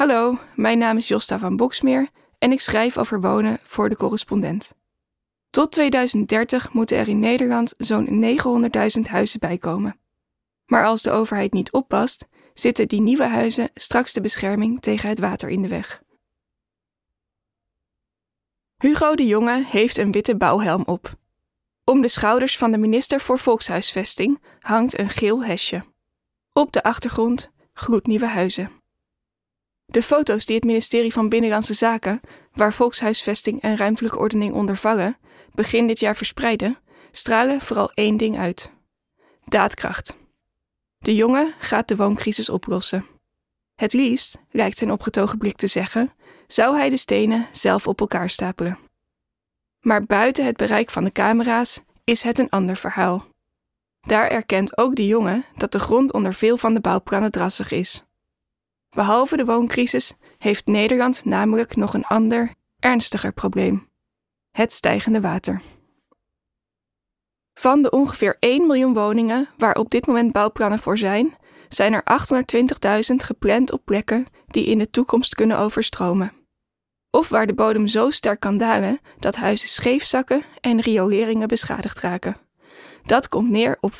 Hallo, mijn naam is Josta van Boksmeer en ik schrijf over wonen voor de correspondent. Tot 2030 moeten er in Nederland zo'n 900.000 huizen bijkomen. Maar als de overheid niet oppast, zitten die nieuwe huizen straks de bescherming tegen het water in de weg. Hugo de Jonge heeft een witte bouwhelm op. Om de schouders van de minister voor Volkshuisvesting hangt een geel hesje. Op de achtergrond gloednieuwe huizen. De foto's die het ministerie van Binnenlandse Zaken, waar volkshuisvesting en ruimtelijke ordening onder vallen, begin dit jaar verspreiden, stralen vooral één ding uit: daadkracht. De jongen gaat de wooncrisis oplossen. Het liefst, lijkt zijn opgetogen blik te zeggen, zou hij de stenen zelf op elkaar stapelen. Maar buiten het bereik van de camera's is het een ander verhaal. Daar erkent ook de jongen dat de grond onder veel van de bouwplannen drassig is. Behalve de wooncrisis heeft Nederland namelijk nog een ander, ernstiger probleem: het stijgende water. Van de ongeveer 1 miljoen woningen waar op dit moment bouwplannen voor zijn, zijn er 820.000 gepland op plekken die in de toekomst kunnen overstromen. Of waar de bodem zo sterk kan dalen dat huizen scheef zakken en rioleringen beschadigd raken. Dat komt neer op 85%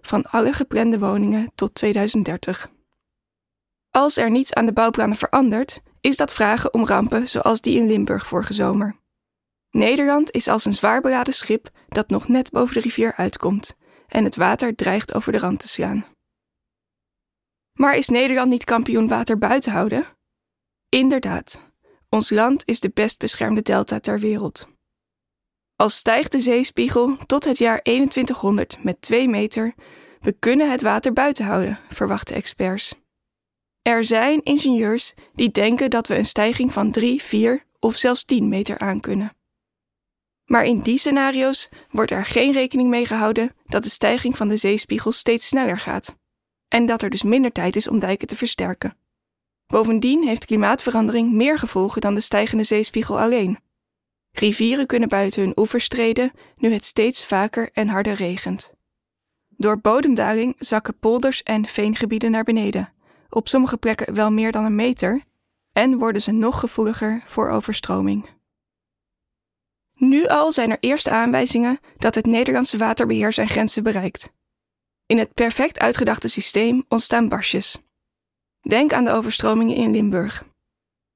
van alle geplande woningen tot 2030. Als er niets aan de bouwplannen verandert, is dat vragen om rampen zoals die in Limburg vorige zomer. Nederland is als een zwaar beladen schip dat nog net boven de rivier uitkomt en het water dreigt over de rand te slaan. Maar is Nederland niet kampioen water buiten houden? Inderdaad, ons land is de best beschermde delta ter wereld. Als stijgt de zeespiegel tot het jaar 2100 met 2 meter, we kunnen het water buiten houden, verwachten experts. Er zijn ingenieurs die denken dat we een stijging van 3, 4 of zelfs 10 meter aankunnen. Maar in die scenario's wordt er geen rekening mee gehouden dat de stijging van de zeespiegel steeds sneller gaat en dat er dus minder tijd is om dijken te versterken. Bovendien heeft klimaatverandering meer gevolgen dan de stijgende zeespiegel alleen. Rivieren kunnen buiten hun oevers treden nu het steeds vaker en harder regent. Door bodemdaling zakken polders en veengebieden naar beneden op sommige plekken wel meer dan een meter, en worden ze nog gevoeliger voor overstroming. Nu al zijn er eerste aanwijzingen dat het Nederlandse waterbeheer zijn grenzen bereikt. In het perfect uitgedachte systeem ontstaan barsjes. Denk aan de overstromingen in Limburg.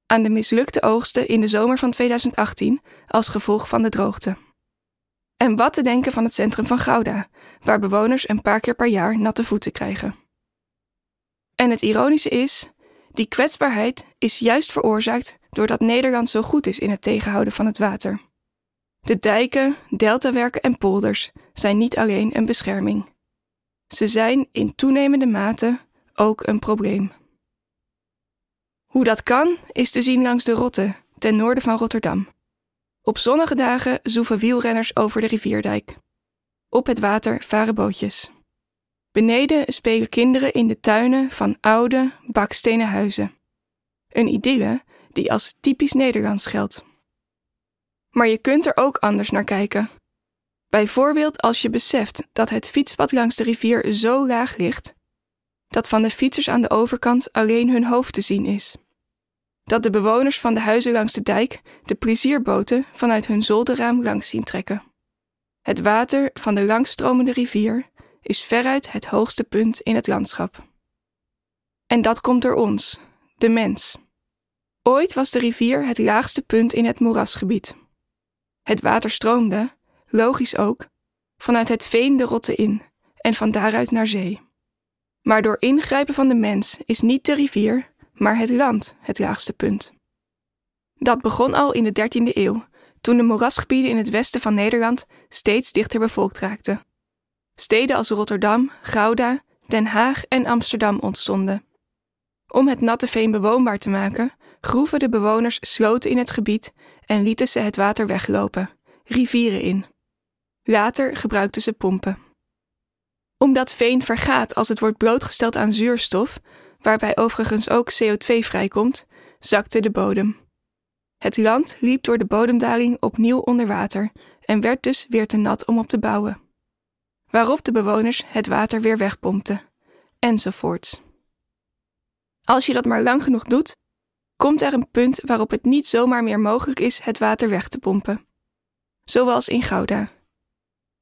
Aan de mislukte oogsten in de zomer van 2018 als gevolg van de droogte. En wat te denken van het centrum van Gouda, waar bewoners een paar keer per jaar natte voeten krijgen. En het ironische is, die kwetsbaarheid is juist veroorzaakt doordat Nederland zo goed is in het tegenhouden van het water. De dijken, deltawerken en polders zijn niet alleen een bescherming. Ze zijn in toenemende mate ook een probleem. Hoe dat kan, is te zien langs de Rotte, ten noorden van Rotterdam. Op zonnige dagen zoeven wielrenners over de rivierdijk. Op het water varen bootjes. Beneden spelen kinderen in de tuinen van oude, bakstenen huizen. Een idylle die als typisch Nederlands geldt. Maar je kunt er ook anders naar kijken. Bijvoorbeeld als je beseft dat het fietspad langs de rivier zo laag ligt, dat van de fietsers aan de overkant alleen hun hoofd te zien is. Dat de bewoners van de huizen langs de dijk de plezierboten vanuit hun zolderraam langs zien trekken. Het water van de langstromende rivier is veruit het hoogste punt in het landschap. En dat komt door ons, de mens. Ooit was de rivier het laagste punt in het moerasgebied. Het water stroomde, logisch ook, vanuit het veen de rotte in en van daaruit naar zee. Maar door ingrijpen van de mens is niet de rivier, maar het land het laagste punt. Dat begon al in de 13e eeuw, toen de moerasgebieden in het westen van Nederland steeds dichter bevolkt raakten. Steden als Rotterdam, Gouda, Den Haag en Amsterdam ontstonden. Om het natte veen bewoonbaar te maken, groeven de bewoners sloten in het gebied en lieten ze het water weglopen, rivieren in. Later gebruikten ze pompen. Omdat veen vergaat als het wordt blootgesteld aan zuurstof, waarbij overigens ook CO2 vrijkomt, zakte de bodem. Het land liep door de bodemdaling opnieuw onder water en werd dus weer te nat om op te bouwen waarop de bewoners het water weer wegpompten, enzovoorts. Als je dat maar lang genoeg doet, komt er een punt waarop het niet zomaar meer mogelijk is het water weg te pompen. Zoals in Gouda.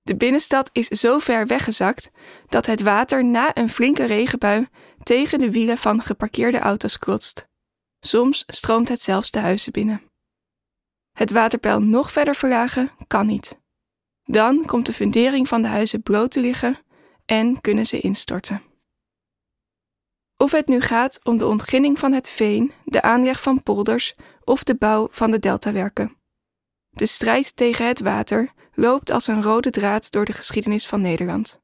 De binnenstad is zo ver weggezakt dat het water na een flinke regenbui tegen de wielen van geparkeerde auto's klotst. Soms stroomt het zelfs de huizen binnen. Het waterpeil nog verder verlagen kan niet. Dan komt de fundering van de huizen bloot te liggen en kunnen ze instorten. Of het nu gaat om de ontginning van het veen, de aanleg van polders of de bouw van de deltawerken. De strijd tegen het water loopt als een rode draad door de geschiedenis van Nederland.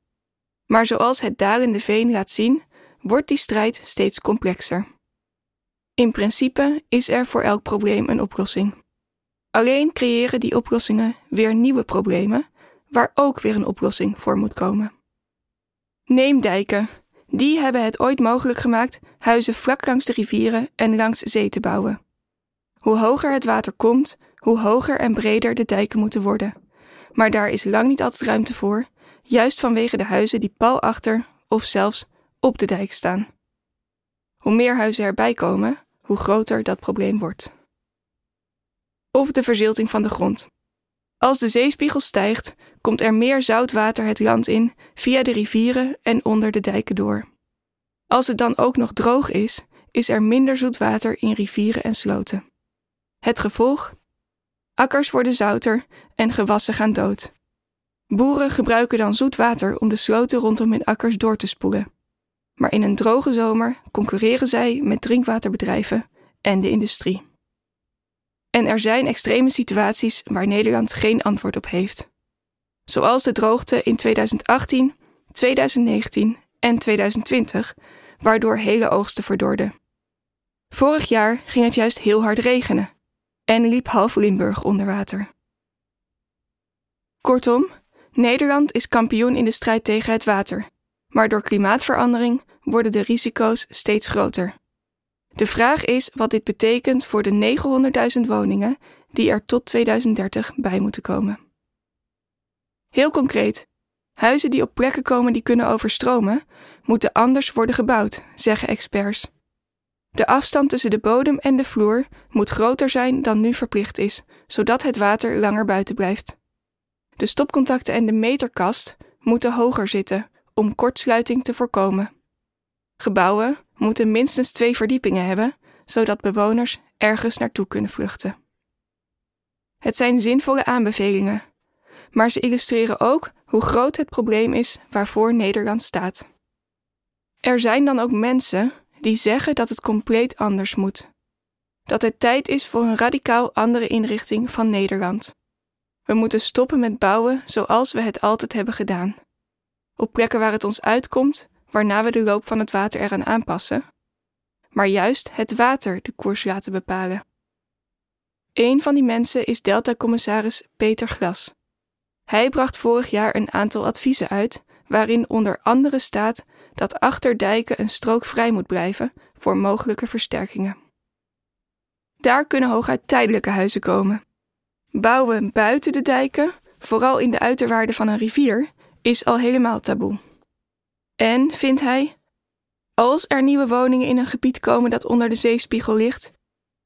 Maar zoals het dalende veen laat zien, wordt die strijd steeds complexer. In principe is er voor elk probleem een oplossing. Alleen creëren die oplossingen weer nieuwe problemen, waar ook weer een oplossing voor moet komen. Neem dijken. Die hebben het ooit mogelijk gemaakt huizen vlak langs de rivieren en langs zee te bouwen. Hoe hoger het water komt, hoe hoger en breder de dijken moeten worden. Maar daar is lang niet altijd ruimte voor, juist vanwege de huizen die pal achter of zelfs op de dijk staan. Hoe meer huizen erbij komen, hoe groter dat probleem wordt. Of de verzilting van de grond. Als de zeespiegel stijgt, komt er meer zoutwater het land in via de rivieren en onder de dijken door. Als het dan ook nog droog is, is er minder zoetwater in rivieren en sloten. Het gevolg? Akkers worden zouter en gewassen gaan dood. Boeren gebruiken dan zoet water om de sloten rondom hun akkers door te spoelen. Maar in een droge zomer concurreren zij met drinkwaterbedrijven en de industrie. En er zijn extreme situaties waar Nederland geen antwoord op heeft. Zoals de droogte in 2018, 2019 en 2020, waardoor hele oogsten verdorden. Vorig jaar ging het juist heel hard regenen en liep half Limburg onder water. Kortom, Nederland is kampioen in de strijd tegen het water, maar door klimaatverandering worden de risico's steeds groter. De vraag is wat dit betekent voor de 900.000 woningen die er tot 2030 bij moeten komen. Heel concreet, huizen die op plekken komen die kunnen overstromen, moeten anders worden gebouwd, zeggen experts. De afstand tussen de bodem en de vloer moet groter zijn dan nu verplicht is, zodat het water langer buiten blijft. De stopcontacten en de meterkast moeten hoger zitten om kortsluiting te voorkomen. Gebouwen moeten minstens twee verdiepingen hebben, zodat bewoners ergens naartoe kunnen vluchten. Het zijn zinvolle aanbevelingen, maar ze illustreren ook hoe groot het probleem is waarvoor Nederland staat. Er zijn dan ook mensen die zeggen dat het compleet anders moet. Dat het tijd is voor een radicaal andere inrichting van Nederland. We moeten stoppen met bouwen zoals we het altijd hebben gedaan. Op plekken waar het ons uitkomt, waarna we de loop van het water eraan aanpassen, maar juist het water de koers laten bepalen. Een van die mensen is Delta-commissaris Peter Glas. Hij bracht vorig jaar een aantal adviezen uit, waarin onder andere staat dat achter dijken een strook vrij moet blijven voor mogelijke versterkingen. Daar kunnen hooguit tijdelijke huizen komen. Bouwen buiten de dijken, vooral in de uiterwaarden van een rivier, is al helemaal taboe. En, vindt hij, als er nieuwe woningen in een gebied komen dat onder de zeespiegel ligt,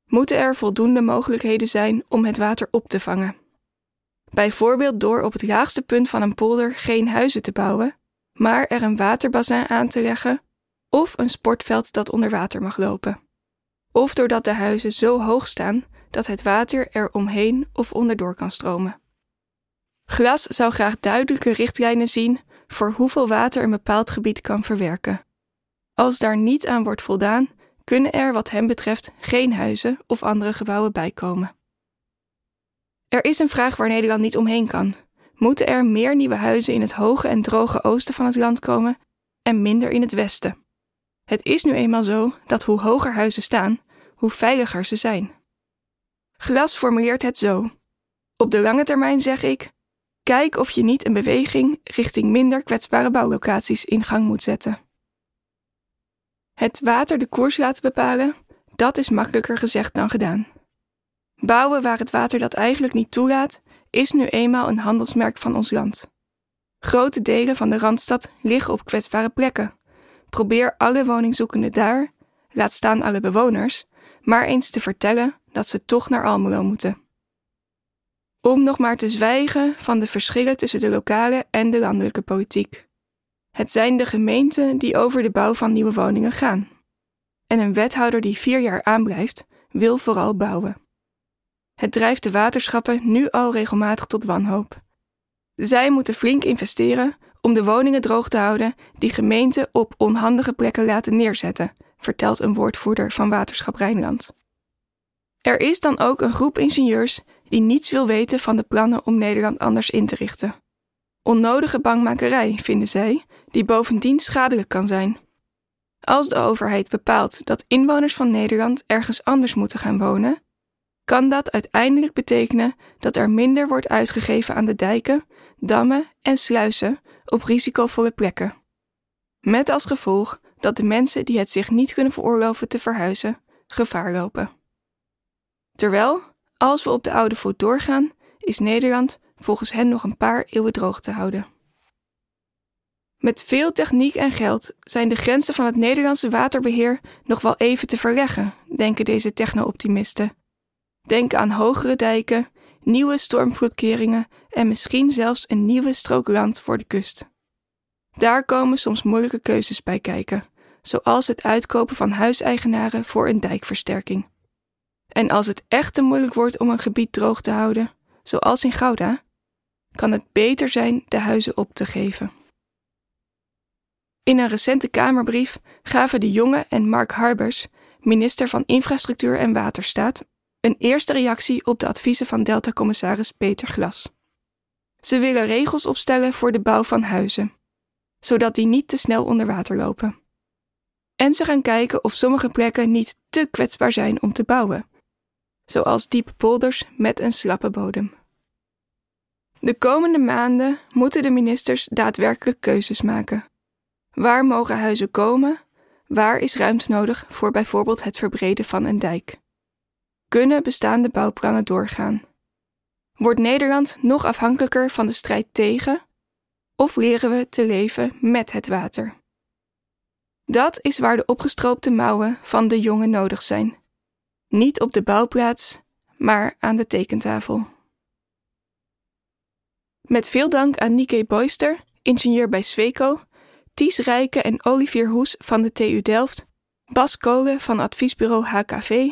moeten er voldoende mogelijkheden zijn om het water op te vangen. Bijvoorbeeld door op het laagste punt van een polder geen huizen te bouwen, maar er een waterbassin aan te leggen of een sportveld dat onder water mag lopen. Of doordat de huizen zo hoog staan dat het water er omheen of onderdoor kan stromen. Glas zou graag duidelijke richtlijnen zien voor hoeveel water een bepaald gebied kan verwerken. Als daar niet aan wordt voldaan, kunnen er wat hem betreft geen huizen of andere gebouwen bijkomen. Er is een vraag waar Nederland niet omheen kan. Moeten er meer nieuwe huizen in het hoge en droge oosten van het land komen en minder in het westen? Het is nu eenmaal zo dat hoe hoger huizen staan, hoe veiliger ze zijn. Glas formuleert het zo: Op de lange termijn zeg ik: kijk of je niet een beweging richting minder kwetsbare bouwlocaties in gang moet zetten. Het water de koers laten bepalen, dat is makkelijker gezegd dan gedaan. Bouwen waar het water dat eigenlijk niet toelaat, is nu eenmaal een handelsmerk van ons land. Grote delen van de randstad liggen op kwetsbare plekken. Probeer alle woningzoekenden daar laat staan alle bewoners, maar eens te vertellen dat ze toch naar Almelo moeten. Om nog maar te zwijgen van de verschillen tussen de lokale en de landelijke politiek. Het zijn de gemeenten die over de bouw van nieuwe woningen gaan. En een wethouder die vier jaar aanblijft, wil vooral bouwen. Het drijft de waterschappen nu al regelmatig tot wanhoop. Zij moeten flink investeren om de woningen droog te houden die gemeenten op onhandige plekken laten neerzetten, vertelt een woordvoerder van Waterschap Rijnland. Er is dan ook een groep ingenieurs die niets wil weten van de plannen om Nederland anders in te richten. Onnodige bangmakerij, vinden zij, die bovendien schadelijk kan zijn. Als de overheid bepaalt dat inwoners van Nederland ergens anders moeten gaan wonen, kan dat uiteindelijk betekenen dat er minder wordt uitgegeven aan de dijken, dammen en sluizen op risicovolle plekken. Met als gevolg dat de mensen die het zich niet kunnen veroorloven te verhuizen, gevaar lopen. Terwijl, als we op de oude voet doorgaan, is Nederland volgens hen nog een paar eeuwen droog te houden. Met veel techniek en geld zijn de grenzen van het Nederlandse waterbeheer nog wel even te verleggen, denken deze techno-optimisten. Denk aan hogere dijken, nieuwe stormvloedkeringen en misschien zelfs een nieuwe strook land voor de kust. Daar komen soms moeilijke keuzes bij kijken, zoals het uitkopen van huiseigenaren voor een dijkversterking. En als het echt te moeilijk wordt om een gebied droog te houden, zoals in Gouda, kan het beter zijn de huizen op te geven. In een recente Kamerbrief gaven De Jonge en Mark Harbers, minister van Infrastructuur en Waterstaat, een eerste reactie op de adviezen van Delta-commissaris Peter Glas. Ze willen regels opstellen voor de bouw van huizen, zodat die niet te snel onder water lopen. En ze gaan kijken of sommige plekken niet te kwetsbaar zijn om te bouwen, zoals diepe polders met een slappe bodem. De komende maanden moeten de ministers daadwerkelijk keuzes maken. Waar mogen huizen komen? Waar is ruimte nodig voor bijvoorbeeld het verbreden van een dijk? Kunnen bestaande bouwplannen doorgaan? Wordt Nederland nog afhankelijker van de strijd tegen? Of leren we te leven met het water? Dat is waar de opgestroopte mouwen van de jongen nodig zijn. Niet op de bouwplaats, maar aan de tekentafel. Met veel dank aan Nike Boyster, ingenieur bij Sweco, Ties Rijken en Olivier Hoes van de TU Delft, Bas Kolen van adviesbureau HKV,